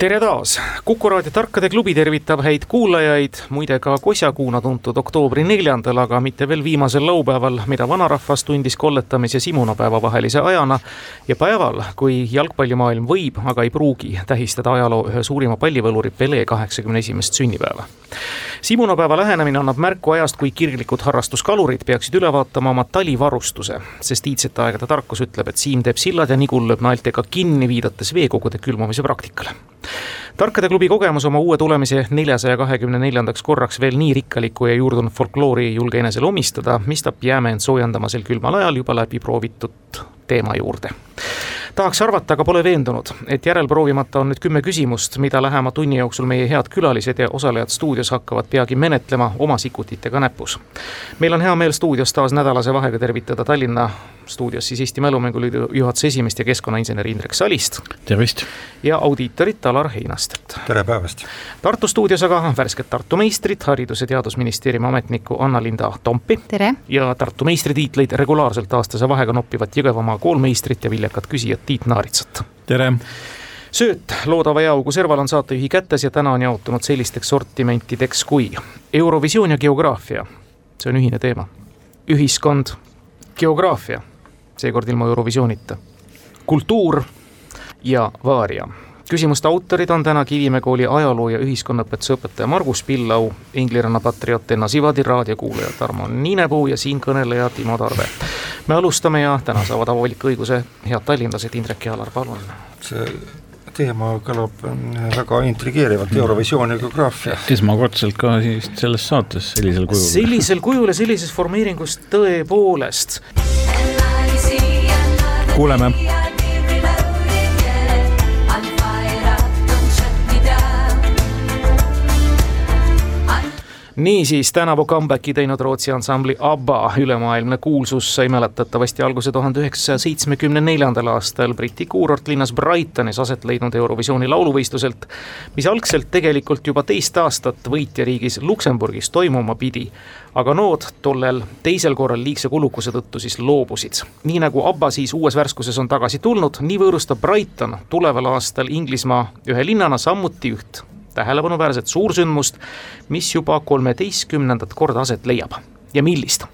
tere taas, Kuku raadio Tarkade klubi tervitab häid kuulajaid, muide ka kosjakuuna tuntud oktoobri neljandal, aga mitte veel viimasel laupäeval, mida vanarahvas tundis kolletamis- ja simunapäeva vahelise ajana. ja päeval, kui jalgpallimaailm võib, aga ei pruugi tähistada ajaloo ühe suurima pallivõluri Pele kaheksakümne esimest sünnipäeva. simunapäeva lähenemine annab märku ajast, kui kirglikud harrastuskalurid peaksid üle vaatama oma talivarustuse, sest iidsete aegade tarkus ütleb, et siim teeb sillad ja nigul lööb naeltega kinni, viidates veekogude külmumise praktikale tarkade klubi kogemus oma uue tulemise neljasaja kahekümne neljandaks korraks veel nii rikkalikku ja juurdunud folkloori ei julge enesele omistada, mistap jääme end soojendama sel külmal ajal juba läbi proovitud teema juurde tahaks arvata, aga pole veendunud, et järelproovimata on nüüd kümme küsimust, mida lähema tunni jooksul meie head külalised ja osalejad stuudios hakkavad peagi menetlema oma sikutitega näpus. meil on hea meel stuudios taas nädalase vahega tervitada Tallinna stuudios siis Eesti Mälumänguliidu juhatuse esimeest ja keskkonnainsener Indrek Salist. tervist! ja audiitorit Alar Heinastet. tere päevast! Tartu stuudios aga värsked Tartu meistrid, Haridus- ja Teadusministeeriumi ametnikku Anna-Linda Tompi. tere! ja Tartu meistritiitleid regulaarselt aastase vahega noppivat Jõgevamaa koolmeistrit ja viljakat küsijat Tiit Naaritsat. tere! sööt loodava jääaugu serval on saatejuhi kätes ja täna on jaotunud sellisteks sortimentideks kui Eurovisioon ja geograafia, see on ühine teema. ühiskond, geograafia, seekord ilma Eurovisioonita. kultuur ja vaaria. küsimuste autorid on täna Kivimäe kooli ajaloo ja ühiskonnaõpetuse õpetaja Margus Pillau, Ingliranna patrioot Enna Sivadi, raadiokuulaja Tarmo Niinepuu ja siinkõneleja Timo Tarve. me alustame ja täna saavad avaliku õiguse head tallinlased, Indrek ja Alar, palun. see teema kõlab väga intrigeerivalt, Eurovisioon ja geograafia. esmakordselt ka siis selles saates sellisel kujul. sellisel kujul ja sellises formeeringus tõepoolest. Kuuleme niisiis, tänavu comeback'i teinud Rootsi ansambli ABBA ülemaailmne kuulsus sai mäletatavasti alguse tuhande üheksasaja seitsmekümne neljandal aastal Briti kuurortlinnas Brightonis aset leidnud Eurovisiooni lauluvõistluselt, mis algselt tegelikult juba teist aastat võitjariigis Luksemburgis toimuma pidi, aga nood tollel teisel korral liigse kulukuse tõttu siis loobusid. nii nagu ABBA siis uues värskuses on tagasi tulnud, nii võõrustab Brighton tuleval aastal Inglismaa ühe linnana samuti üht tähelepanuväärset suursündmust, mis juba kolmeteistkümnendat korda aset leiab ja millist.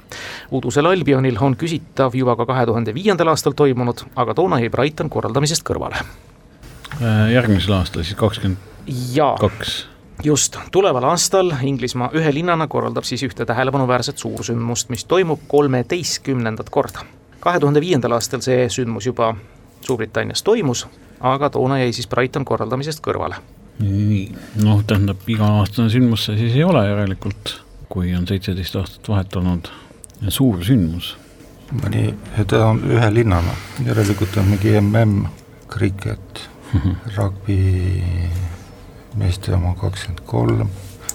udusel Albionil on küsitav juba ka kahe tuhande viiendal aastal toimunud, aga toona jäi Brighton korraldamisest kõrvale. järgmisel aastal siis kakskümmend kaks just, tuleval aastal Inglismaa ühe linnana korraldab siis ühte tähelepanuväärset suursündmust, mis toimub kolmeteistkümnendat korda. kahe tuhande viiendal aastal see sündmus juba Suurbritannias toimus, aga toona jäi siis Brighton korraldamisest kõrvale nii, noh, tähendab iga-aastane sündmus see siis ei ole järelikult, kui on seitseteist aastat vahet olnud. Suur sündmus. mõni, ta on ühe linnana, järelikult on mingi mm, kriket, rugby, meeste oma kakskümmend kolm,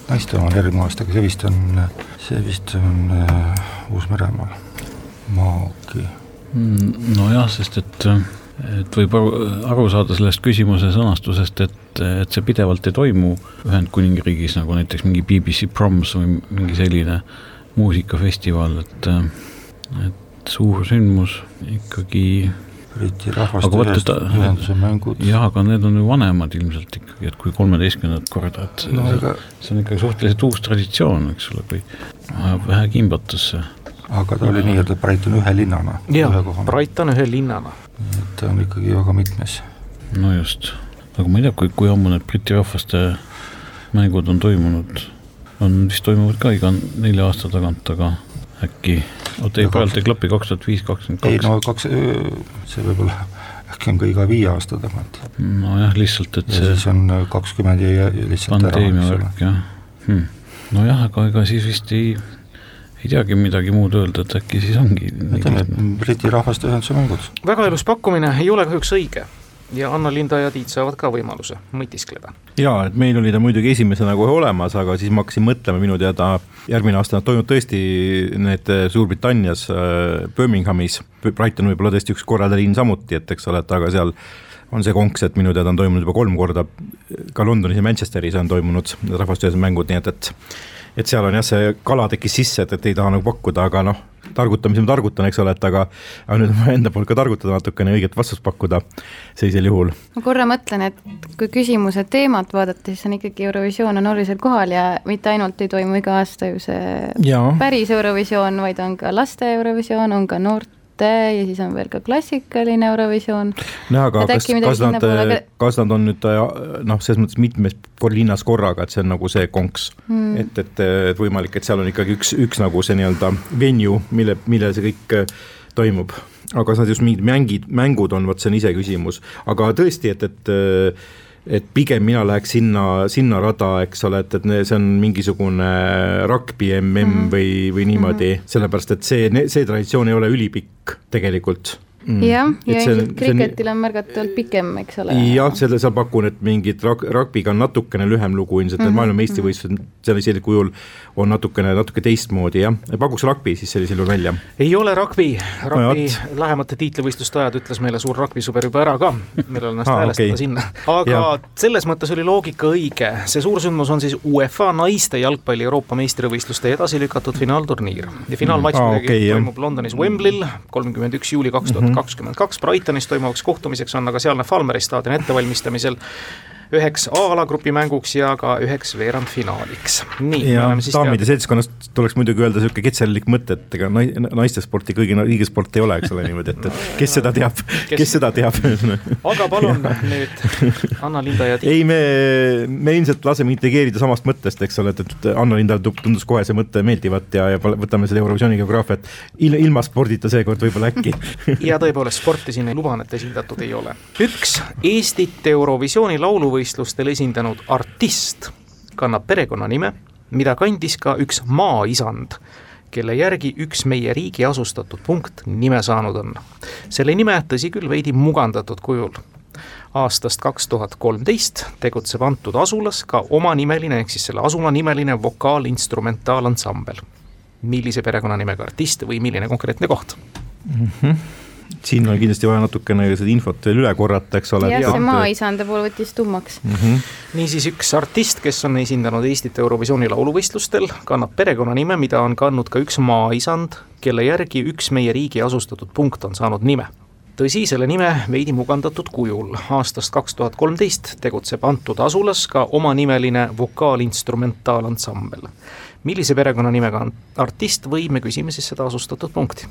naiste oma on järgmine aasta, aga see vist on, see vist on äh, Uus-Meremaal, Maoki. Mm, nojah, sest et äh, et võib aru, aru saada sellest küsimuse sõnastusest, et, et see pidevalt ei toimu Ühendkuningriigis nagu näiteks mingi BBC Proms või mingi selline muusikafestival, et, et suur sündmus ikkagi. Briti rahvaste ühenduse mängud. jah, aga need on ju vanemad ilmselt ikkagi, et kui kolmeteistkümnendat korda, et no, see, ega... see on ikkagi suhteliselt uus traditsioon, eks ole, kui ajab vähe kimbatusse aga ta oli nii-öelda Brighton ühe linnana. jah, Brighton ühe linnana ta on ikkagi väga mitmes. no just, aga ma ei tea, kui, kui ammu need Briti rahvaste mängud on toimunud, on vist toimuvad ka iga nelja aasta tagant, aga äkki, oota ei, praegu ei klapi kaks tuhat viis, kakskümmend kaks. ei no kaks, see võib olla, äkki on ka iga viie aasta tagant. nojah, lihtsalt, et ja see siis on kakskümmend ja lihtsalt pandeemia värk jah hmm.. nojah, aga ega siis vist ei ei teagi midagi muud öelda, et äkki siis ongi. ütleme, et Briti Rahvaste Ühenduse mängud. väga ilus pakkumine, ei ole kahjuks õige ja Anna-Linda ja Tiit saavad ka võimaluse mõtiskleda. jaa, et meil oli ta muidugi esimesena kohe olemas, aga siis ma hakkasin mõtlema, minu teada järgmine aasta nad toimuvad tõesti need Suurbritannias Birminghamis, Brighton võib-olla tõesti üks korraldaja linn samuti, et eks ole, et aga seal on see konks, et minu teada on toimunud juba kolm korda, ka Londonis ja Manchesteris on toimunud rahvusvahelised mängud, nii et, et et seal on jah, see kala tekkis sisse, et, et ei taha nagu pakkuda, aga noh, targutamise ma targutan, eks ole, et aga aga nüüd on enda poolt ka targutada natukene õiget vastust pakkuda sellisel juhul. ma korra mõtlen, et kui küsimuse teemat vaadata, siis on ikkagi Eurovisioon on olulisel kohal ja mitte ainult ei toimu iga aasta ju see ja. päris Eurovisioon, vaid on ka laste Eurovisioon, on ka noorte ja siis on veel ka klassikaline Eurovisioon. nojah, aga kas, kas nad, aga... kas nad on nüüd noh, selles mõttes mitmes linnas korraga, et see on nagu see konks. Hmm.. et, et, et võimalik, et seal on ikkagi üks, üks nagu see nii-öelda venue, mille, millel see kõik äh, toimub. Aga kas nad just mingid mängid, mängud on, vot see on iseküsimus, aga tõesti, et, et äh, et pigem mina läheks sinna, sinna rada, eks ole, et, et see on mingisugune rugby mm mm -hmm. või, või niimoodi mm, -hmm. sellepärast et see, see traditsioon ei ole ülipikk tegelikult. Jah, ja ilmselt kriketil on märgatavalt pikem, eks ole. jah, selle sa pakun, et mingid rug-, rugby'ga on natukene lühem lugu ilmselt mm -hmm. maailmameistrivõistlused mm -hmm. sellisel kujul on natukene, natuke teistmoodi jah, pakuks rugby siis sellisel juhul välja. ei ole rugby, rugby no, lähemate tiitlivõistluste ajad ütles meile suur rugby-sõber juba ära ka, millal ennast häälestada okay. sinna. aga ja. selles mõttes oli loogika õige, see suursündmus on siis UEFA naiste jalgpalli Euroopa meistrivõistluste edasi lükatud finaalturniir ja finaalmatš mm, ah, okay, toimub Londonis Wembley'l kolmkümmend üks juuli kaks tuhat kakskümmend kaks Brightonis toimuvaks kohtumiseks on aga sealne Falmeri staadioni ettevalmistamisel üheks A-alagrupi mänguks ja ka üheks veerandfinaaliks. nii, ja daamide seltskonnast tuleks muidugi öelda niisugune ketserlik mõte, et ega naiste sporti kõigi õige sport ei ole, eks ole niimoodi, et, et kes seda teab, kes seda teab aga palun nüüd Anna-Linda ja Tiit. ei, me, me ilmselt laseme intrigeerida samast mõttest, eks ole, et, et Anna-Lindale tundus kohe see mõte meeldivat ja, ja võtame selle Eurovisiooni geograafiat il, ilma spordita seekord võib-olla äkki ja tõepoolest, sporti siin luban, et esindatud ei ole. üks Eestit Eurovisiooni laulu või maailmavõistlustel esindanud artist kannab perekonnanime, mida kandis ka üks maaisand, kelle järgi üks meie riigi asustatud punkt nime saanud on. selle nime, tõsi küll, veidi mugandatud kujul. aastast kaks tuhat kolmteist tegutseb antud asulas ka omanimeline ehk siis selle asula nimeline vokaal-instrumentaalansambel. millise perekonnanimega artist või milline konkreetne koht mm? -hmm siin on kindlasti vaja natukene seda infot veel üle korrata, eks ole. jah, see maaisanda pool võttis tummaks mm. -hmm. niisiis üks artist, kes on esindanud Eestit Eurovisiooni lauluvõistlustel, kannab perekonnanime, mida on kandnud ka üks maaisand, kelle järgi üks meie riigi asustatud punkt on saanud nime tõsi, selle nime veidi mugandatud kujul. aastast kaks tuhat kolmteist tegutseb antud asulas ka omanimeline vokaalinstrumentaalansambel. Millise perekonnanimega artist või me küsime siis seda asustatud punkti?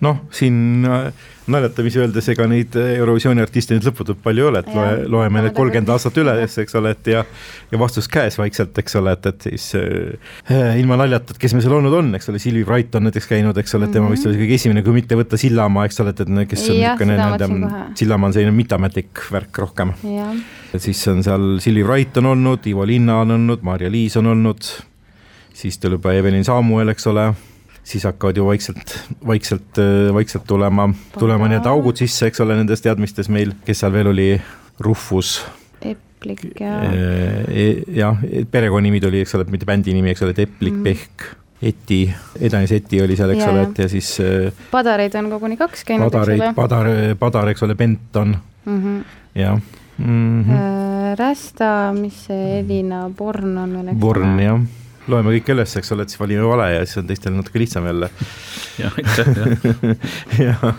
Noh, siin äh, naljatamisi öeldes, ega neid äh, Eurovisiooni artiste nüüd lõputult palju ei ole, et loe, loeme need kolmkümmend aastat üles, eks ole, et ja ja vastus käes vaikselt, eks ole, et, et siis äh, ilma naljata, et kes meil seal olnud on, eks ole, Silvi Wright on näiteks käinud, eks ole, et tema vist oli kõige esimene, kui mitte võtta Sillamaa, eks ole, et, et kes on niisugune nii-öelda, Sillamaa on selline mitametlik värk rohkem. siis on seal Silvi Wright on olnud, Ivo Linna on olnud, Maarja-Liis on olnud, siis tuleb juba Evelin Samuel, eks ole siis hakkavad ju vaikselt, vaikselt, vaikselt tulema, tulema need augud sisse, eks ole, nendes teadmistes meil, kes seal veel oli, Rufus. Eplik ja äh, e,. jah, perekonnanimi tuli, eks ole, mitte bändi nimi, eks ole, et Eplik mm., Pehk, Eti, Edanis Eti oli seal, eks ja, ole, et ja siis. Äh, padareid on koguni kaks käinud, ole. Padar, Padar, eks ole, Benton mm, -hmm. jah mm. -hmm. Rästa, mis see Elina Born on veel, eks ole. Born, jah loeme kõik üles, eks ole, et siis valime vale ja siis on teistel natuke lihtsam jälle. jah, aitäh, jah.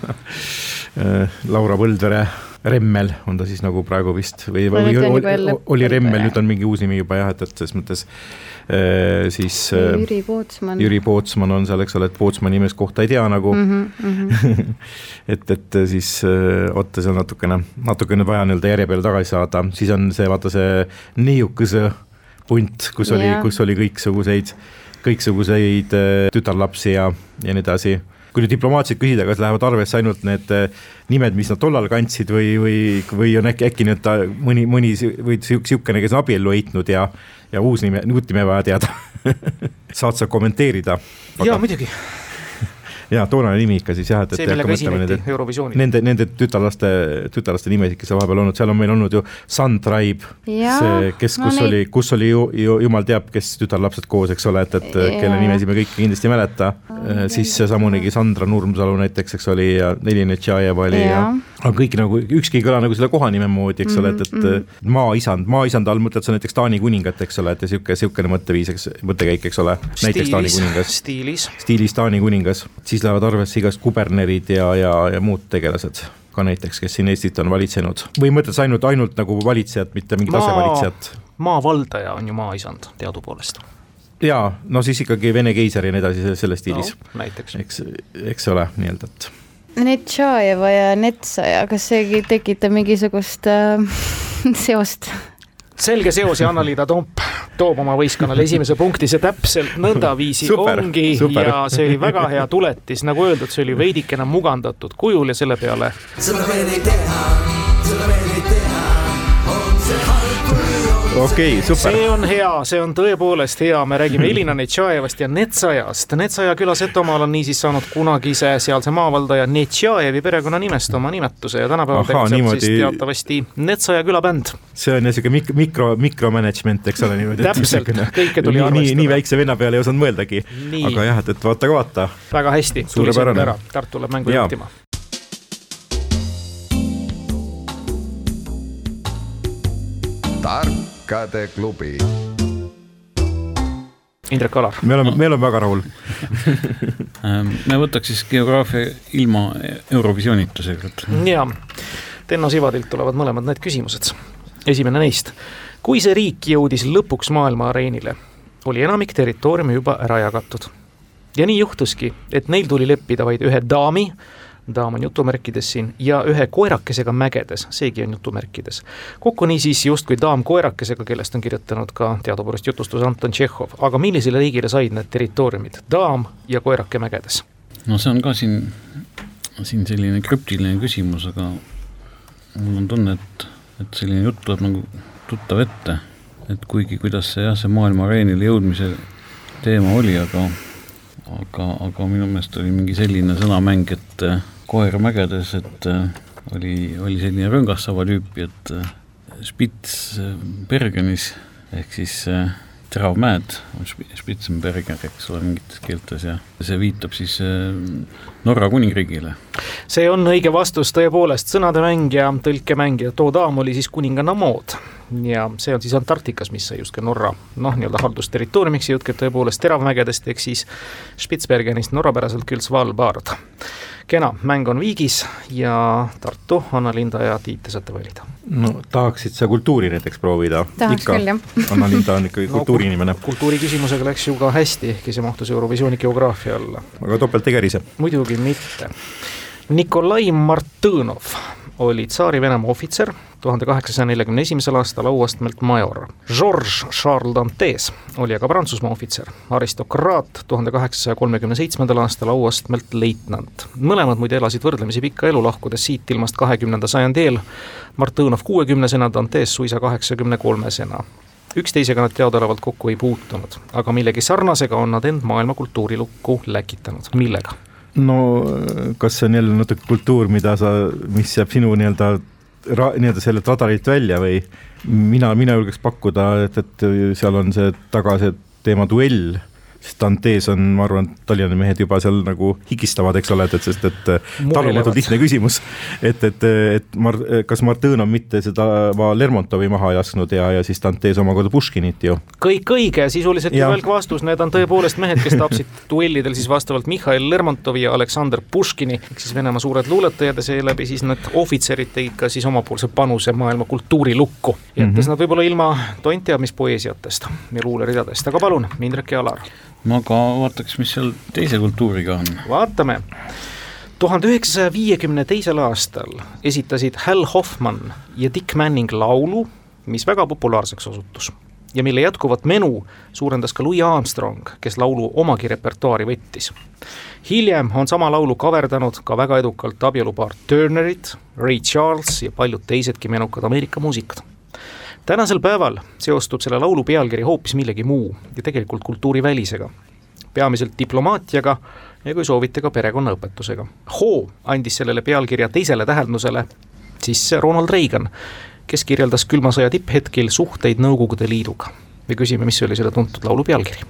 Äh, Laura Põldvere Remmel on ta siis nagu praegu vist või, või oli, oli Remmel, nüüd on mingi uus nimi juba jah, et, et selles mõttes äh, siis äh, Jüri Pootsman. Jüri Pootsman on seal, eks ole, et Pootsmani nimest kohta ei tea nagu mm. -hmm. et, et siis äh, oota, seal natukene, natukene vaja nii-öelda järje peale tagasi saada, siis on see, vaata see neiukese punt, kus oli, kus oli kõiksuguseid, kõiksuguseid äh, tütarlapsi ja, ja nii edasi. Kui nüüd diplomaatiliselt küsida, kas lähevad arvesse ainult need äh, nimed, mis nad tollal kandsid või, või, või on äkki, äkki nüüd mõni, mõni või sihukene, kes on abiellu heitnud ja, ja uus nime, uut nime vaja teada. Saad sa kommenteerida? jaa, muidugi jaa, toonane nimi ikka siis jah, et, et see, millega esineti Eurovisioonil. Nende, nende tütarlaste, tütarlaste nimesid, kes on vahepeal olnud, seal on meil olnud ju Sun Tribe, see, kes, kus no, oli, kus oli ju, ju jumal teab, kes tütarlapsed koos, eks ole, et, et ja. kelle nimesid me kõiki kindlasti ei mäleta. siis seesamunegi Sandra Nurmsalu näiteks, eks oli, ja Nelja Netšajev oli ja, ja aga kõik nagu, ükski ei kõla nagu selle kohanime moodi, eks ole, et, et mm -hmm. maaisand, maaisand all mõtled sa näiteks Taani kuningat, eks ole, et ja sihuke, sihukene mõtteviis, eks, mõttekäik, eks ole. näiteks Taani kuningas. stiilis. stiilis Taani kuningas, siis lähevad arvesse igast kubernerid ja, ja, ja muud tegelased ka näiteks, kes siin Eestit on valitsenud või mõtled sa ainult, ainult nagu valitsejat, mitte mingit maa, asevalitsejat? maavaldaja on ju maaisand teadupoolest. jaa, no siis ikkagi Vene keiser ja nii edasi selles stiilis no,. näiteks. eks, eks ole, nii-öelda, et Netšajeva ja Netsaja, kas see tekitab mingisugust äh, seost? Selge seos ja Anna-Liida Tomp toob oma võistkonnale esimese punkti, see täpselt nõndaviisi super, ongi super. ja see oli väga hea tuletis, nagu öeldud, see oli veidikene mugandatud kujul ja selle peale. seda veel ei teha, okei okay,, super. see on hea, see on tõepoolest hea, me räägime Elina Netšajevast ja Netsajast. Netsaja küla Setomaal on niisiis saanud kunagise sealse maavaldaja Netšajevi perekonnanimest oma nimetuse ja tänapäeval tegutseb siis teatavasti Netsaja külabänd. see on niisugune mik-, mikro, mikromanagement, eks ole niimoodi. täpselt, kõike tuli arvestada. nii, nii väikse venna peale ei osanud mõeldagi. aga jah, et, et vaata ka vaata. väga hästi, tuli sealt ära, Tartu läheb mängu juhtima tark tarkade klubi. Indrek Alar. me oleme, me oleme väga rahul ähm, me võtaks siis geograafia ilma Eurovisioonita seekord. jaa, Tenno Sivadilt tulevad mõlemad need küsimused. esimene neist, kui see riik jõudis lõpuks maailma areenile, oli enamik territooriumi juba ära jagatud. ja nii juhtuski, et neil tuli leppida vaid ühe daami, daam on jutumärkides siin, ja ühe koerakesega mägedes, seegi on jutumärkides. kokku niisiis justkui daam koerakesega, kellest on kirjutanud ka teadupärast jutustus Anton Tšehhov, aga millisele riigile said need territooriumid, daam ja koerake mägedes? no see on ka siin, siin selline krüptiline küsimus, aga mul on tunne, et, et selline jutt tuleb nagu tuttav ette, et kuigi, kuidas see jah, see maailma areenile jõudmise teema oli, aga aga, aga minu meelest oli mingi selline sõnamäng, et koer mägedes, et äh, oli, oli selline rõngassava tüüpi, et äh, Spitsbergenis ehk siis äh, teravmäed on Spitzenberger, eks ole, mingites keeltes ja see viitab siis Norra kuningriigile. see on õige vastus, tõepoolest, sõnademäng ja tõlkemäng ja too daam oli siis kuninganna mood. Ja see on siis Antarktikas, mis sai justkui Norra noh, nii-öelda haldusterritooriumiks ja jutt käib tõepoolest teravmägedest ehk siis Spitsbergenist, norrapäraselt küll Svalbard kena, mäng on viigis ja Tartu, Anna-Linda ja Tiit, te saate valida. no tahaksid sa kultuuri näiteks proovida? tahaks küll, jah. Anna-Linda on ikkagi no, kultuuriinimene. kultuuriküsimusega läks ju ka hästi, ehkki see mahtus Eurovisiooni geograafia alla. aga topelt ei kärise? muidugi mitte. Nikolai Martõnov oli Tsaari-Venemaa ohvitser, tuhande kaheksasaja neljakümne esimesel aastal auastmelt major. Georges Charles Dantes oli aga Prantsusmaa ohvitser, aristokraat, tuhande kaheksasaja kolmekümne seitsmendal aastal auastmelt leitnant. mõlemad muide elasid võrdlemisi pikka elu, lahkudes siit ilmast kahekümnenda sajandi eel, Martõnov kuuekümnesena, Dantes suisa kaheksakümne kolmesena üksteisega nad teadaolevalt kokku ei puutunud, aga millegi sarnasega on nad end maailma kultuurilukku läkitanud, millega? No kas see on jälle natuke kultuur, mida sa, mis jääb sinu nii-öelda ra-, nii-öelda sellelt radarilt välja või mina, mina julgeks pakkuda, et, et seal on see taga see teema duell sest Dantes on, ma arvan, Tallinna mehed juba seal nagu higistavad, eks ole, et, et sest, et talumatult lihtne küsimus. et, et, et Mar-, kas Martõn on mitte seda Lermontovi maha lasknud ja, ja siis Dantes omakorda Puškinit ju. kõik õige, sisuliselt ju välk vastus, need on tõepoolest mehed, kes tapsid duellidel siis vastavalt Mihhail Lermontovi ja Aleksander Puškini, ehk siis Venemaa suured luuletajad ja seeläbi siis need ohvitserid tegid ka siis omapoolse panuse maailma kultuurilukku, jättes mm -hmm. nad võib-olla ilma tont teab mis poeesiatest ja luuleridadest, aga palun, Indrek ja Alar ma ka vaataks, mis seal teise kultuuriga on. vaatame. tuhande üheksasaja viiekümne teisel aastal esitasid Hal Hoffman ja Dick Manning laulu, mis väga populaarseks osutus ja mille jätkuvat menu suurendas ka Louis Armstrong, kes laulu omagi repertuaari võttis. hiljem on sama laulu kaverdanud ka väga edukalt abielupaar Turnerid, Ray Charles ja paljud teisedki menukad Ameerika muusikud tänasel päeval seostub selle laulu pealkiri hoopis millegi muu ja tegelikult kultuurivälisega. peamiselt diplomaatiaga ja kui soovite, ka perekonnaõpetusega. hoo andis sellele pealkirja teisele tähendusele siis Ronald Reagan, kes kirjeldas külma sõja tipphetkel suhteid Nõukogude Liiduga. me küsime, mis oli selle tuntud laulu pealkiri.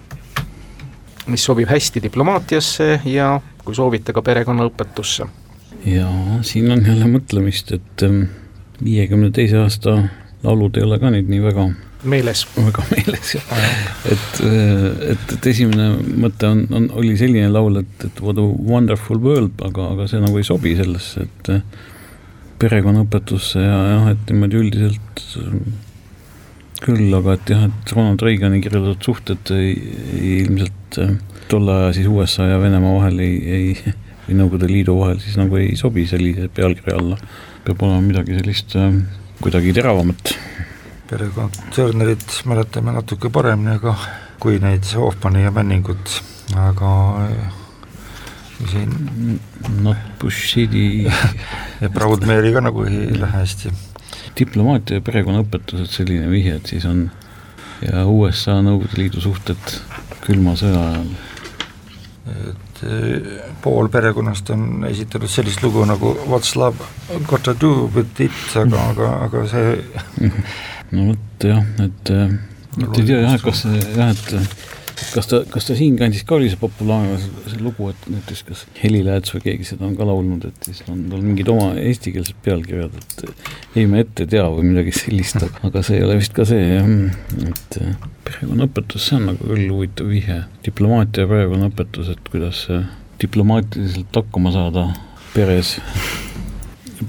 mis sobib hästi diplomaatiasse ja kui soovite, ka perekonnaõpetusse. jaa, siin on jälle mõtlemist, et ähm, viiekümne teise aasta laulud ei ole ka nüüd nii väga meeles. väga meeles jah, et, et, et esimene mõte on, on, oli selline laul, et, et what a wonderful world, aga, aga see nagu ei sobi sellesse, et perekonnaõpetusse ja jah, et niimoodi üldiselt küll, aga et jah, et Ronald Reagani kirjeldatud suhted ei, ei ilmselt tolle aja siis USA ja Venemaa vahel ei, ei, või Nõukogude Liidu vahel siis nagu ei sobi sellise pealkirja alla. peab olema midagi sellist kuidagi teravamat perekond Turnerit mäletame natuke paremini, aga kui neid Hoffmanni ja Manningut, aga siin Not Bushidi ja Proudmare'iga nagu ei lähe hästi. diplomaatia ja perekonnaõpetused, selline vihje, et siis on ja USA Nõukogude Liidu suhted külma sõja ajal. et eh, pool perekonnast on esitanud sellist lugu nagu What's love got to do with it, aga, aga, aga see no vot jah, et et ei tea jah, kas jah, et kas ta, kas ta siinkandis ka oli see populaarne, see lugu, et näiteks kas Heli Lääts või keegi seda on ka laulnud, et siis on tal mingid oma eestikeelsed pealkirjad, et ei me ette tea või midagi sellist, aga see ei ole vist ka see jah, et perekonnaõpetus, see on nagu küll huvitav vihje, diplomaatia ja perekonnaõpetus, et kuidas diplomaatiliselt hakkama saada peres.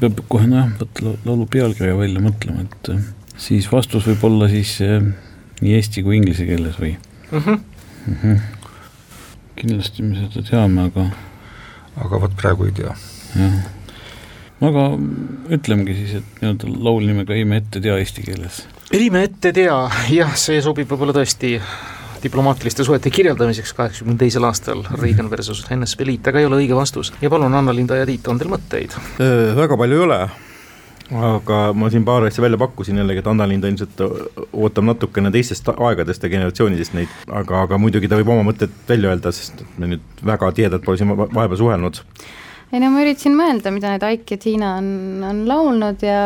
peab kohe nojah, võtta laulu pealkirja välja mõtlema, et siis vastus võib olla siis nii eesti kui inglise keeles või mm? -hmm mm. -hmm. kindlasti me seda teame, aga. aga vot praegu ei tea. jah, aga ütlemegi siis, et nii-öelda laul nimega Ei me ette tea eesti keeles. ei me ette tea, jah, see sobib võib-olla tõesti diplomaatiliste suhete kirjeldamiseks kaheksakümne teisel aastal Reagan versus NSV Liit, aga ei ole õige vastus. ja palun, Anna-Linda ja Tiit, on teil mõtteid? väga palju ei ole aga ma siin paar asja välja pakkusin jällegi, et Anna-Linda ilmselt ootab natukene teistest aegadest ja generatsioonidest neid, aga, aga muidugi ta võib oma mõtted välja öelda, sest me nüüd väga tihedalt pole siin vahepeal suhelnud. Ei no ma üritasin mõelda, mida need Aik ja Tiina on, on laulnud ja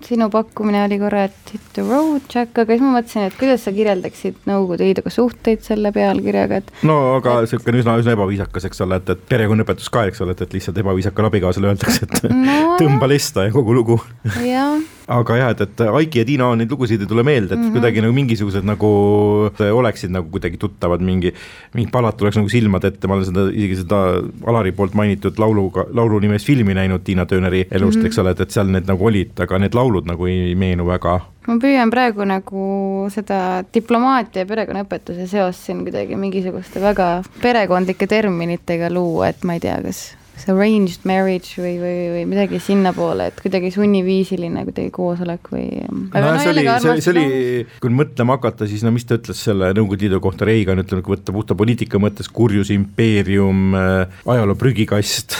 sinu pakkumine oli korra, et hit the road Jack, aga siis ma mõtlesin, et kuidas sa kirjeldaksid Nõukogude Liiduga suhteid selle pealkirjaga, et no aga niisugune üsna, üsna ebaviisakas, eks ole, et, et perekonnaõpetus ka, eks ole, et, et lihtsalt ebaviisakale abikaasale öeldakse, et no, tõmba lesta ja kogu lugu. aga jah, et, et Aiki ja Tiina, neid lugusid ei tule meelde, et mm -hmm. kuidagi nagu mingisugused nagu oleksid nagu kuidagi tuttavad, mingi, mingi palat tuleks nagu silmade ette, ma olen seda, isegi seda Alari poolt mainitud lauluga, laulu nimes filmi näinud Tiina Töneri elust mm, -hmm. eks ole, et, et seal need nagu olid, aga need laulud nagu ei meenu väga ma püüan praegu nagu seda diplomaatia ja perekonnaõpetuse seost siin kuidagi mingisuguste väga perekondlike terminitega luua, et ma ei tea, kas see arranged marriage või, või, või midagi sinnapoole, et kuidagi sunniviisiline kuidagi koosolek või. no, no see oli, see, see oli, kui mõtlema hakata, siis no mis ta ütles selle Nõukogude Liidu kohta, Reagan ütleb, kui võtta puhta poliitika mõttes kurjus impeerium äh,, ajaloo prügikast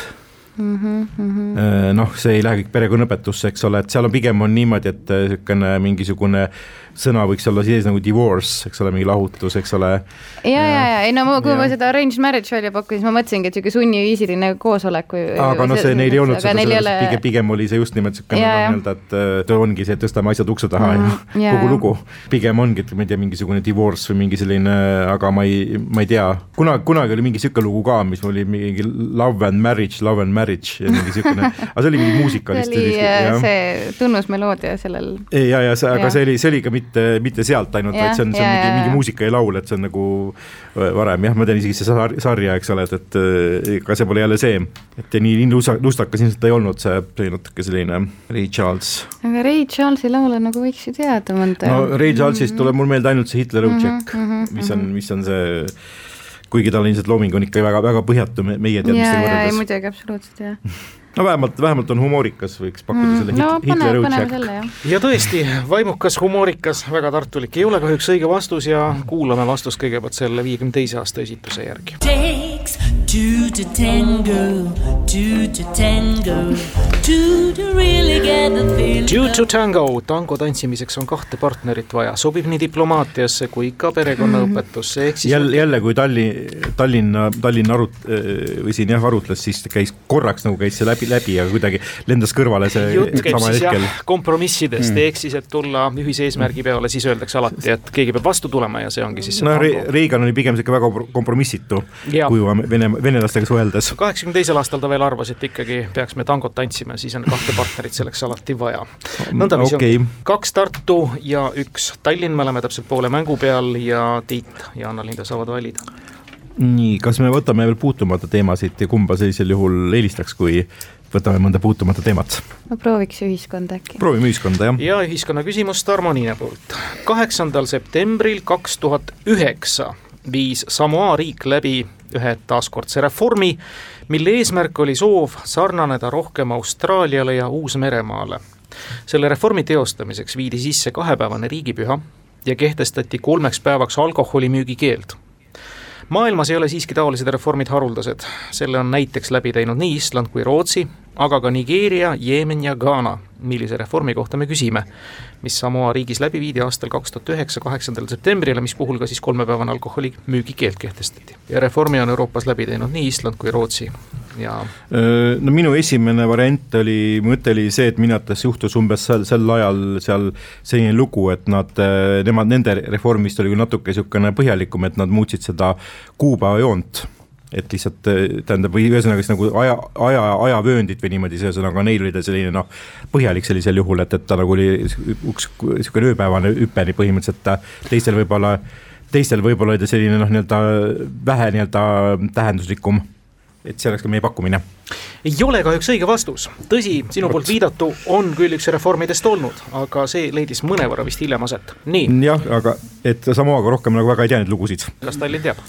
mm. -hmm. noh, see ei lähe kõik perekonnaõpetusse, eks ole, et seal on pigem on niimoodi, et niisugune mingisugune sõna võiks olla sees nagu divorce, eks ole, mingi lahutus, eks ole. ja, ja, ja ei no ma, kui ja. ma seda arranged marriage välja pakkusin, siis ma mõtlesingi, et niisugune sunniviisiline koosolek või. aga noh, see neil ei olnud seda, ole... pigem, pigem oli see just nimelt niisugune nagu nii-öelda, et ongi see, et tõstame asjad ukse taha mm, ja, ja kogu lugu. pigem ongi, et ma ei tea, mingisugune divorce või mingi selline, aga ma ei, ma ei tea, kunagi, kunagi oli mingi niisugune lugu ka, mis oli mingi love and marriage, love and marriage ja mingi niisugune, aga see oli mingi muusikalist. see oli äh, see tunnusmeloodia sellel. ja, ja see, aga see oli, see oli ka mitte, mitte sealt ainult, vaid see on, see on mingi, mingi muusika ja laul, et see on nagu äh, varem jah, ma tean isegi see sar-, sarja, eks ole, et, et ega äh, see pole jälle see, et nii, nii lusta-, lustakas ilmselt ei olnud see, see natuke selline Ray Charles. aga Ray Charlesi laule nagu võiks ju teada mõnda. no Ray Charlesist tuleb mul meelde ainult see Hitler Object mm, -hmm, mis on, mis on see kuigi tal ilmselt looming on ikka väga, väga põhjatu meie teadmistega võrreldes. ei muidugi, absoluutselt jah no vähemalt, vähemalt on humoorikas, võiks pakkuda mm, selle no, hit, Hitleri õudšäkk. ja tõesti, vaimukas, humoorikas, väga tartulik, ei ole kahjuks õige vastus ja kuulame vastust kõigepealt selle viiekümne teise aasta esituse järgi. Two to tango, two to tango, two to really get the thing Due to tango, tango tantsimiseks on kahte partnerit vaja, sobib nii diplomaatiasse kui ka perekonnaõpetusse, ehk siis jälle, jälle kui Tallinn, Tallinna, Tallinn arut- või siin jah, arutles, siis käis korraks nagu käis see läbi, läbi, aga kuidagi lendas kõrvale see jutt käib sama siis hetkel. jah kompromissidest mm., ehk siis, et tulla ühise eesmärgi peale, siis öeldakse alati, et keegi peab vastu tulema ja see ongi siis see no Re tango. Reagan oli pigem sihuke väga kompromissitu Jaa. kujuga vene, venelastega suheldes. kaheksakümne teisel aastal ta veel arvas, et ikkagi peaks me tangot tantsima, siis on kahte partnerit selleks alati vaja. nõndaviisi okei. on kaks Tartu ja üks Tallinn, me oleme täpselt poole mängu peal ja Tiit ja Anna-Linda saavad valida. nii, kas me võtame veel puutumata teemasid ja kumba sellisel juhul eelistaks, kui võtame mõnda puutumata teemat? no prooviks ühiskonda äkki. proovime ühiskonda, jah. ja ühiskonna küsimus Tarmo Niine poolt. kaheksandal septembril kaks tuhat üheksa viis Samoa riik läbi ühe taaskordse reformi, mille eesmärk oli soov sarnaneda rohkem Austraaliale ja Uus-Meremaale. selle reformi teostamiseks viidi sisse kahepäevane riigipüha ja kehtestati kolmeks päevaks alkoholimüügi keeld maailmas ei ole siiski taolised reformid haruldased, selle on näiteks läbi teinud nii Island kui Rootsi, aga ka Nigeeria, Jeemen ja Ghana, millise reformi kohta me küsime, mis Samoa riigis läbi viidi aastal kaks tuhat üheksa, kaheksandal septembril ja mis puhul ka siis kolmepäevane alkoholimüügi keeld kehtestati. ja reformi on Euroopas läbi teinud nii Island kui Rootsi ja no minu esimene variant oli, mõte oli see, et minu arvates juhtus umbes sel, sel ajal seal selline lugu, et nad, nemad, nende reformist oli küll natuke niisugune põhjalikum, et nad muutsid seda kuupäevajoont et lihtsalt tähendab, või ühesõnaga siis nagu aja, aja, ajavööndit või niimoodi, ühesõnaga neil oli ta selline noh, põhjalik sellisel juhul, et, et ta nagu oli üks niisugune ööpäevane hüpe põhimõtteliselt, teistel võib-olla, teistel võib-olla oli ta selline noh, nii-öelda vähe nii-öelda tähenduslikum et see oleks ka meie pakkumine. ei ole kahjuks õige vastus, tõsi, sinu poolt viidatu on küll üks reformidest olnud, aga see leidis mõnevõrra vist hiljem aset, nii. jah, aga et Samoaga rohkem nagu väga ei tea neid lugusid. kas Tallinn teab?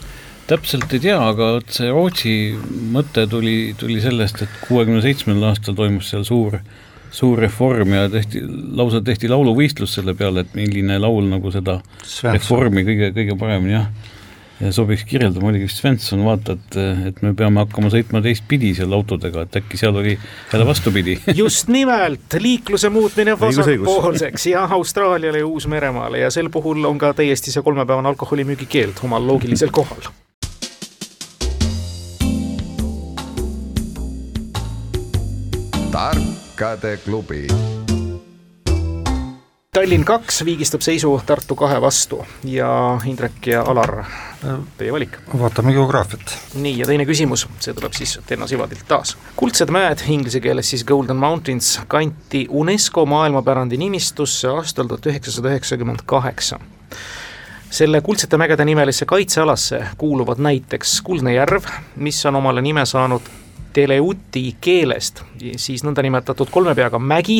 Täpselt ei tea, aga vot see Rootsi mõte tuli, tuli sellest, et kuuekümne seitsmendal aastal toimus seal suur, suur reform ja tehti, lausa tehti lauluvõistlus selle peale, et milline laul nagu seda Svensson. reformi kõige, kõige paremini jah, ja sobiks kirjeldama, oligi vist Svensson, vaata, et, et me peame hakkama sõitma teistpidi seal autodega, et äkki seal oli jälle vastupidi. Just nimelt, liikluse muutmine vasakpoolseks ja Austraaliale ja Uus-Meremaale ja sel puhul on ka täiesti see kolmepäevane alkoholimüügi keeld omal loogilisel kohal tarkade klubi. Tallinn kaks viigistab seisu Tartu kahe vastu ja Indrek ja Alar, teie valik. vaatame geograafiat. nii, ja teine küsimus, see tuleb siis Tenno Sivadilt taas. kuldsed mäed, inglise keeles siis Golden Mountains, kanti UNESCO maailmapärandi nimistusse aastal tuhat üheksasada üheksakümmend kaheksa selle kuldsete mägede nimelisse kaitsealasse kuuluvad näiteks Kuldne järv, mis on omale nime saanud Teleuti keelest, siis nõndanimetatud kolme peaga mägi,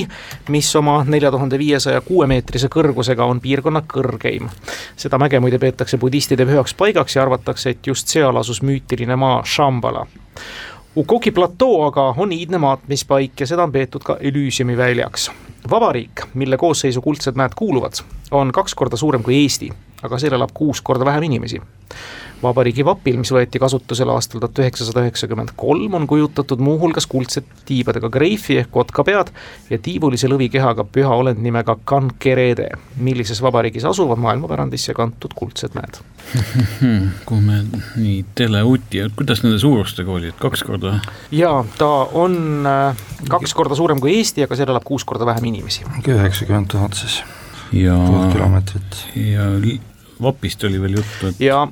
mis oma nelja tuhande viiesaja kuuemeetrise kõrgusega on piirkonna kõrgeim. seda mäge muide peetakse budistide pühaks paigaks ja arvatakse, et just seal asus müütiline maa Shambhala. Ukoki platoo aga on iidne maatmispaik ja seda on peetud ka Elysiumi väljaks. vabariik, mille koosseisu kuldsed mäed kuuluvad, on kaks korda suurem kui Eesti, aga seal elab kuus korda vähem inimesi vabariigi vapil, mis võeti kasutusele aastal tuhat üheksasada üheksakümmend kolm, on kujutatud muuhulgas kuldsed tiibadega greifi ehk kotkapead ja tiivulise lõvikehaga püha olend nimega Kankerede, millises vabariigis asuvad maailmapärandisse kantud kuldsed mäed kui me nii teleuti, kuidas nende suurustega oli, et kaks korda? jaa, ta on äh, kaks korda suurem kui Eesti, aga seal elab kuus korda vähem inimesi. üheksakümmend tuhat siis. ja, pool kilomeetrit. ja vapist oli veel juttu, et ja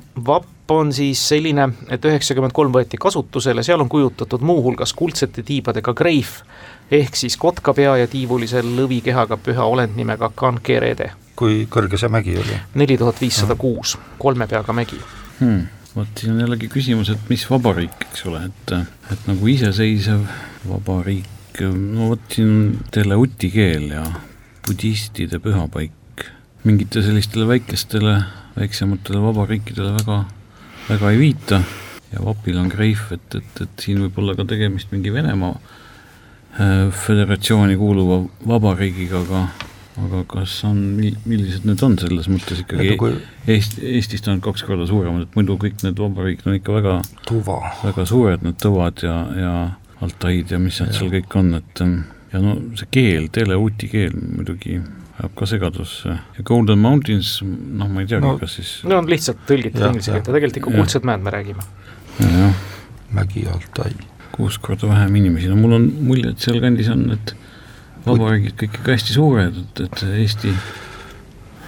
vapp on siis selline, et üheksakümmend kolm võeti kasutusele, seal on kujutatud muuhulgas kuldsete tiibadega greif, ehk siis kotkapea ja tiivulise lõvikehaga püha olend nimega Kankerede. kui kõrge see mägi oli? neli tuhat viissada kuus, kolme peaga mägi hmm.. vot siin on jällegi küsimus, et mis vabariik, eks ole, et, et nagu iseseisev vabariik, no vot siin on teleuti keel ja budistide pühapaik, mingite sellistele väikestele, väiksematele vabariikidele väga väga ei viita. Ja vapil on greif, et, et, et siin võib olla ka tegemist mingi Venemaa föderatsiooni kuuluva vabariigiga, aga aga kas on, millised need on selles mõttes ikkagi? Kui... Eest, Eestist on kaks korda suuremad, et muidu kõik need vabariigid on ikka väga Tuva. väga suured, need tõvad ja, ja Altaid ja mis nad seal kõik on, et ja no see keel, teleuti keel muidugi ajab ka segadusse ja Golden Mountains, noh, ma ei teagi no,, kas siis no on lihtsalt tõlgitud inglise keelde, tegelikult ikka Kuldsed mäed me räägime. jah. Mägi Altai. kuus korda vähem inimesi, no mul on mulje, et sealkandis on need vabariigid kõik ikka hästi suured, et, et Eesti,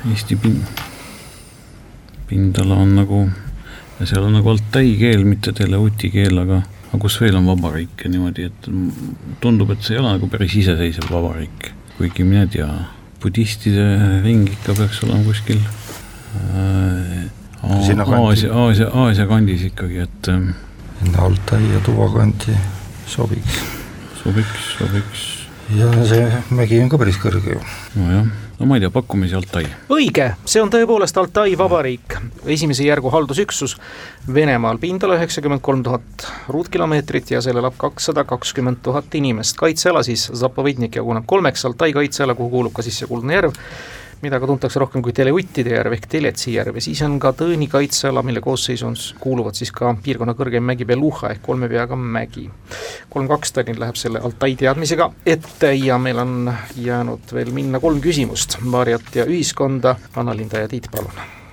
Eesti pin-, pindala on nagu, ja seal on nagu altai keel, mitte teleuti keel, aga aga kus veel on vabariike niimoodi, et tundub, et see ei ole nagu päris iseseisev vabariik, kuigi mine tea, budistide ring ikka peaks olema kuskil äh, Aasia, Aasia, Aasia kandis ikkagi, et äh, sinna Altai ja Tuva kanti sobiks. sobiks, sobiks. ja see mägi on ka päris kõrge ju. nojah no ma ei tea, pakkumisi Altai. õige, see on tõepoolest Altai vabariik, esimese järgu haldusüksus Venemaal, pindala üheksakümmend kolm tuhat ruutkilomeetrit ja seal elab kakssada kakskümmend tuhat inimest. kaitseala siis Zapovednik jaguneb kolmeks, Altai kaitseala, kuhu kuulub ka siis see Kuldne järv mida ka tuntakse rohkem kui Teleuttide järv ehk Teletsi järv ja siis on ka Tõõni kaitseala, mille koosseisu on, kuuluvad siis ka piirkonna kõrgeim mägi Beluha ehk kolme peaga mägi. kolm-kaks Tallinn läheb selle Altai teadmisega ette ja meil on jäänud veel minna kolm küsimust, Maarjat ja ühiskonda, Anna-Linda ja Tiit, palun.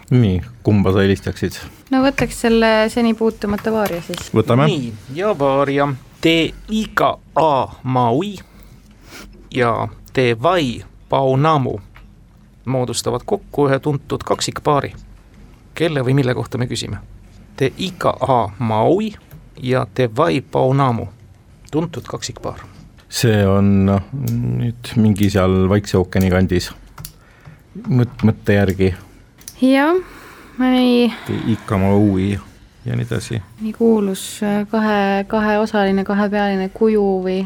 nii, kumba sa helistaksid? no võtaks selle seni puutumata Vaaria siis. võtame. nii, ja Vaaria, Te Iga A Maui ja Te Vai Paunamu moodustavad kokku ühe tuntud kaksikpaari. kelle või mille kohta me küsime? Te Ika A Maui ja Te Vai Paunamu, tuntud kaksikpaar. see on noh, nüüd mingi seal Vaikse ookeani kandis, mõt-, mõtte järgi. jah, mõni Ika Maui ja nii edasi. nii kuulus kahe, kaheosaline, kahepealine kuju või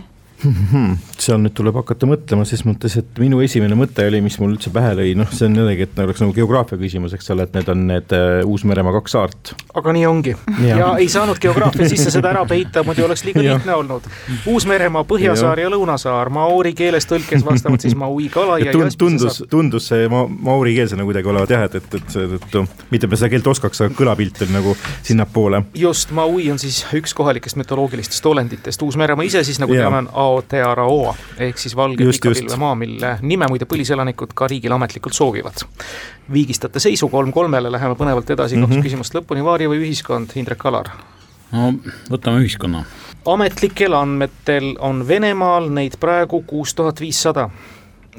seal nüüd tuleb hakata mõtlema ses mõttes, et minu esimene mõte oli, mis mul üldse pähe lõi, noh, see on jällegi, et oleks nagu geograafia küsimus, eks ole, et need on need uh, Uus-Meremaa kaks saart. aga nii ongi. Ja, ja ei saanud geograafia sisse seda ära peita, muidu oleks liiga lihtne olnud. Uus-Meremaa, Põhjasaar ja, ja Lõunasaar, maori keeles tõlkes vastavad siis Maui kala ja tund, tundus, tundus see ma-, maori keelsena kuidagi olevat jah, et, et, et seetõttu mitte me seda keelt oskaks, aga kõlapilt on nagu sinnapoole. just, Maui on siis üks kohalikest mütoloogilistest olenditest, Uus-Meremaa ise siis nagu teame, on Aotearoa ehk siis valge pikapilvemaa, mille nime muide põliselanikud ka riigil ametlikult soovivad. viigistate seisu kolm-kolmele, läheme põnevalt edasi mm, -hmm. kaks küsimust lõpuni, Vaari või ühiskond, Indrek Alar? no võtame ühiskonna. ametlikel andmetel on Venemaal neid praegu kuus tuhat viissada,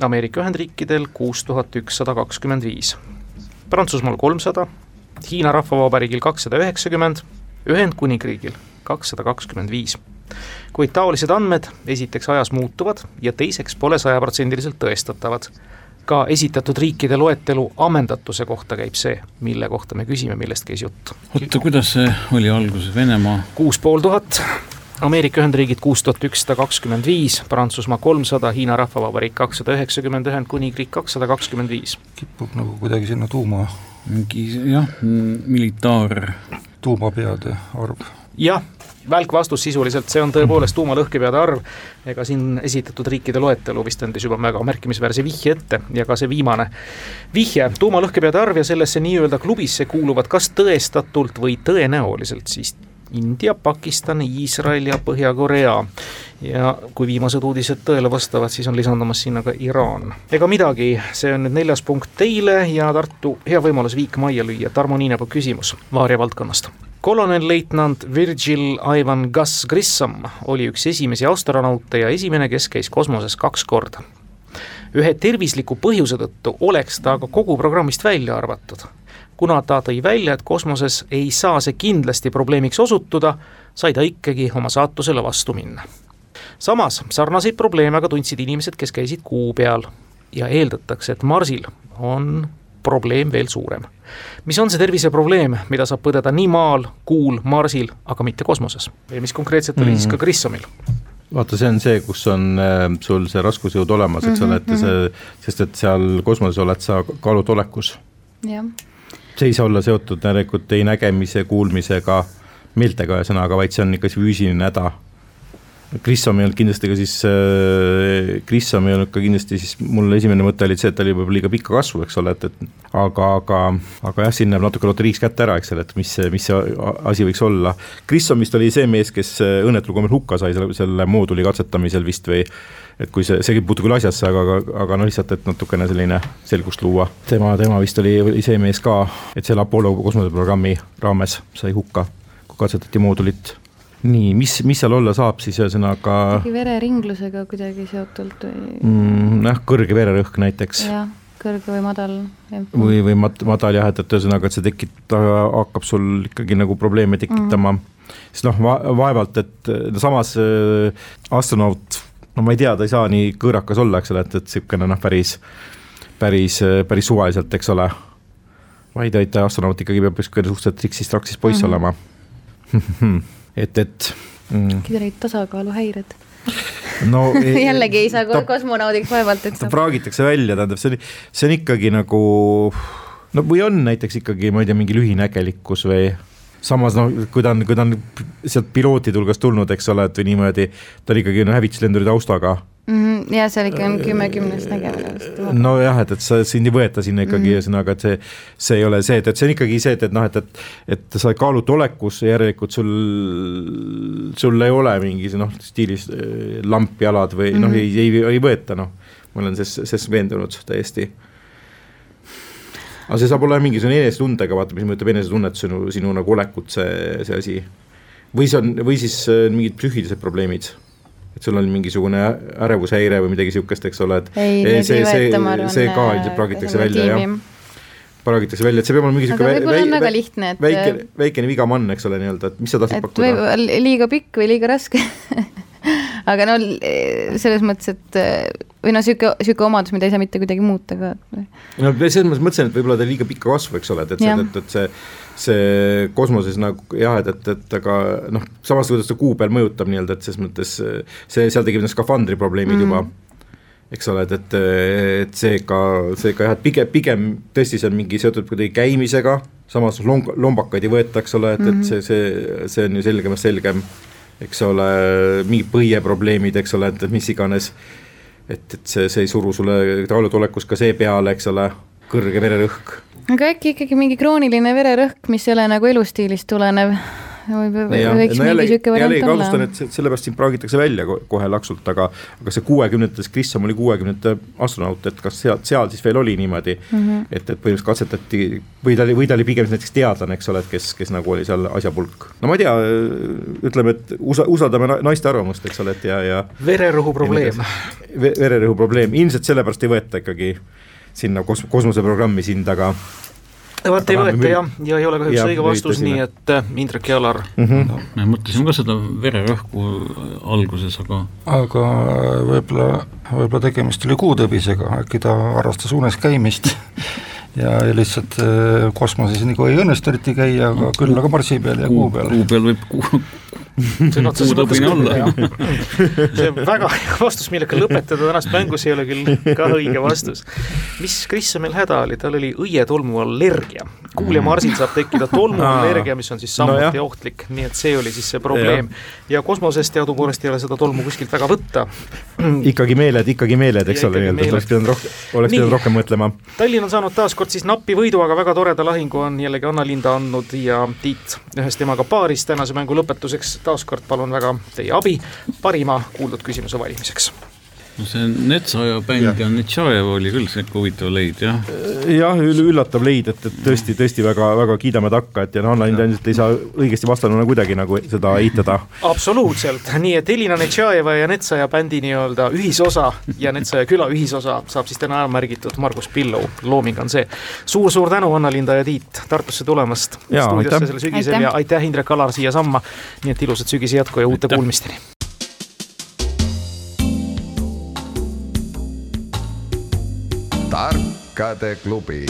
Ameerika Ühendriikidel kuus tuhat ükssada kakskümmend viis, Prantsusmaal kolmsada, Hiina Rahvavabariigil kakssada üheksakümmend, Ühendkuningriigil kakssada kakskümmend viis kuid taolised andmed esiteks ajas muutuvad ja teiseks pole sajaprotsendiliselt tõestatavad. ka esitatud riikide loetelu ammendatuse kohta käib see, mille kohta me küsime, millest käis jutt. oota, kuidas see oli alguses, Venemaa? kuus pool tuhat, Ameerika Ühendriigid kuus tuhat ükssada kakskümmend viis, Prantsusmaa kolmsada, Hiina Rahvavabariik kakssada üheksakümmend, Ühendkuningriik kakssada kakskümmend viis. kipub nagu kuidagi sinna tuuma. mingi jah, militaar. tuumapeade arv. jah välk vastus sisuliselt, see on tõepoolest tuumalõhkepeade arv, ega siin esitatud riikide loetelu vist andis juba väga märkimisväärse vihje ette ja ka see viimane vihje, tuumalõhkepeade arv ja sellesse nii-öelda klubisse kuuluvad kas tõestatult või tõenäoliselt siis India, Pakistan, Iisrael ja Põhja-Korea. ja kui viimased uudised tõele vastavad, siis on lisandumas sinna ka Iraan. ega midagi, see on nüüd neljas punkt teile ja Tartu hea võimalus viik majja lüüa, Tarmo Niinepuu küsimus Vaarja valdkonnast kolonelleitnant Virgil Ivan Gus Grissom oli üks esimesi astronaute ja esimene, kes käis kosmoses kaks korda. ühe tervisliku põhjuse tõttu oleks ta aga kogu programmist välja arvatud. kuna ta tõi välja, et kosmoses ei saa see kindlasti probleemiks osutuda, sai ta ikkagi oma saatusele vastu minna. samas sarnaseid probleeme aga tundsid inimesed, kes käisid Kuu peal ja eeldatakse, et Marsil on probleem veel suurem. mis on see terviseprobleem, mida saab põdeda nii Maal, Kuul, Marsil, aga mitte kosmoses ja mis konkreetselt oli mm -hmm. siis ka Grissomil? vaata, see on see, kus on äh, sul see raskusjõud olemas, eks ole, et see, mhm. sest et seal kosmoses oled sa kaalutolekus. see ei saa olla seotud järelikult ei nägemise, kuulmisega, meeltega ühesõnaga, vaid see on ikka füüsiline häda Grissom ei olnud kindlasti ka siis äh,, Grissom ei olnud ka kindlasti siis, mul esimene mõte oli see, et ta oli võib-olla liiga pikka kasvu, eks ole, et, et aga, aga, aga jah, siin läheb natuke loteriiks kätte ära, eks ole, et mis, mis see asi võiks olla. Grissom vist oli see mees, kes õnnetul kombel hukka sai selle, selle mooduli katsetamisel vist või et kui see, see ei puutu küll asjasse, aga, aga, aga no lihtsalt, et natukene selline selgust luua. tema, tema vist oli, oli see mees ka, et selle Apollo kosmoseprogrammi raames sai hukka, kui katsetati moodulit nii, mis, mis seal olla saab siis ühesõnaga? vereringlusega kuidagi seotult või mm,? jah, kõrge vererõhk näiteks. jah kõrge või madal. või, või mat-, madal jah, et, et ühesõnaga, et see tekita-, hakkab sul ikkagi nagu probleeme tekitama mm.. sest noh va, vaevalt, et no samas äh, astronaut, no ma ei tea, ta ei saa nii kõõrakas olla, eks ole, et, et niisugune noh, päris, päris, päris suvaliselt, eks ole. vaid, vaid astronaut ikkagi peab niisugune suhteliselt triksis-traksis poiss mm -hmm. olema et, et mm.. äkki tal olid tasakaaluhäired. No jällegi ei saa ta, kosmonaudiks vaevalt, et ta praagitakse välja, tähendab, see on, see on ikkagi nagu no või on näiteks ikkagi, ma ei tea, mingi lühinägelikkus või samas noh, kui ta on, kui ta on sealt pilootide hulgast tulnud, eks ole, et või niimoodi, ta on ikkagi no hävituslenduri taustaga mm. -hmm. ja seal ikka on kümme kümnest nägemine vist. nojah, et, et sa sind ei võeta sinna ikkagi mhm. ühesõnaga mm -hmm., et see, see ei ole see, et, et see on ikkagi see, et, et noh, et, et, et sa kaalutu olekus, järelikult sul, sul ei ole mingi noh, stiilis äh, lamp jalad või mm -hmm. noh, mhm. ei, ei, ei võeta noh, ma olen ses, ses veendunud täiesti aga see saab olla mingisugune enesetundega, vaata, mis mõjutab enesetunnet, sinu, sinu nagu olekut, see, see asi. või see on, või siis äh, mingid psüühilised probleemid et sul on mingisugune ärevushäire või midagi sihukest, eks ole, et ei, see, see, see, see ka ilmselt praagitakse välja, jah. praagitakse välja, et see peab olema mingi sihuke on väga lihtne, et väike, väikene vigamann, eks ole, nii-öelda, et mis sa tahtsid pakkuda? liiga pikk või liiga raske aga no selles mõttes, et või noh, sihuke, sihuke omadus, mida ei saa mitte kuidagi muuta ka. no selles mõttes mõtlesin, et võib-olla ta liiga pikka kasvu, eks ole, et, et et, et see see kosmoses nagu jah, et, et, et aga noh, samas kuidas ta kuu peal mõjutab nii-öelda, et selles mõttes see, seal tekib need skafandri probleemid mm. juba eks ole, et, et, et seega, seega jah, et pigem, pigem tõesti see on mingi seotud kuidagi käimisega, samas long-, lombakaid ei võeta, eks ole, et mm, -hmm. et see, see, see on ju selgemast selgem, eks ole, mingid põieprobleemid, eks ole, et, mis iganes, et, et see, see ei suru sulle taolutolekus ka see peale, eks ole, kõrge vererõhk aga äkki ikkagi mingi krooniline vererõhk, mis ei ole nagu elustiilist tulenev? või, või ja, võiks no mingi sihuke variant olla? alustan, et sellepärast sind praagitakse välja kohe laksult, aga aga see kuuekümnendates, Grissom oli kuuekümnendate astronaut, et kas seal, seal siis veel oli niimoodi mm, -hmm. et, et põhimõtteliselt katsetati või ta oli, või ta oli pigem näiteks teadlane, eks ole, et kes, kes nagu oli seal asjapulk. no ma ei tea, ütleme, et usa-, usaldame naiste arvamust, eks ole, et ja, ja vererõhu probleem. vererõhu probleem, ilmselt sellepärast ei võeta ikkagi sinna kos-, kosmoseprogrammi sind, aga vaat ei võeta jah, ja ei ole kahjuks õige vastus, nii et äh, Indrek ja Alar mm. -hmm. me mõtlesime ka seda vererõhku alguses, aga aga võib-olla, võib-olla tegemist oli kuutõbisega, äkki ta harrastas unes käimist ja, ja lihtsalt äh, kosmoses nagu ei õnnestu eriti käia, aga küll aga Marsi peal ja kuu peal. kuu peal võib kuu, mõttes olla. see on väga hea vastus, millega lõpetada tänast mängu, see ei ole küll ka õige vastus. mis Krissonil häda oli, tal oli õietolmuallergia. Kuuljamarsil saab tekkida tolmuallergia, mis on siis samuti no ohtlik, nii et see oli siis see probleem. ja kosmoses teadupoolest ei ole seda tolmu kuskilt väga võtta. ikkagi meeled, ikkagi meeled, eks ole, nii-öelda, oleks pidanud rohkem, oleks pidanud rohkem mõtlema. Tallinn on saanud taas kord siis napi võidu, aga väga toreda lahingu on jällegi Anna-Linda andnud ja Tiit ühes temaga paaris tänase mängu lõpetuseks. Taaskord palun väga teie abi parima kuuldud küsimuse valimiseks no see Netsaja bänd ja Netšajev oli küll sihuke huvitav leid, jah. jah, üllatav leid, et, et tõesti, tõesti väga, väga kiidame takka, et ja noh, Anna ilmselt ei saa õigesti vastanuna kuidagi nagu seda eitada. absoluutselt, nii et Elina Netšajeva ja Netsaja bändi nii-öelda ühisosa ja Netsaja küla ühisosa saab siis täna ära märgitud Margus Pillu, looming on see suur,. suur-suur tänu, Anna-Linda ja Tiit Tartusse tulemast stuudiosse sellel sügisel ja aitäh, Indrek Alar, siiasamma. nii et ilusat sügise jätku ja uute kuulmisteni tarkade klubi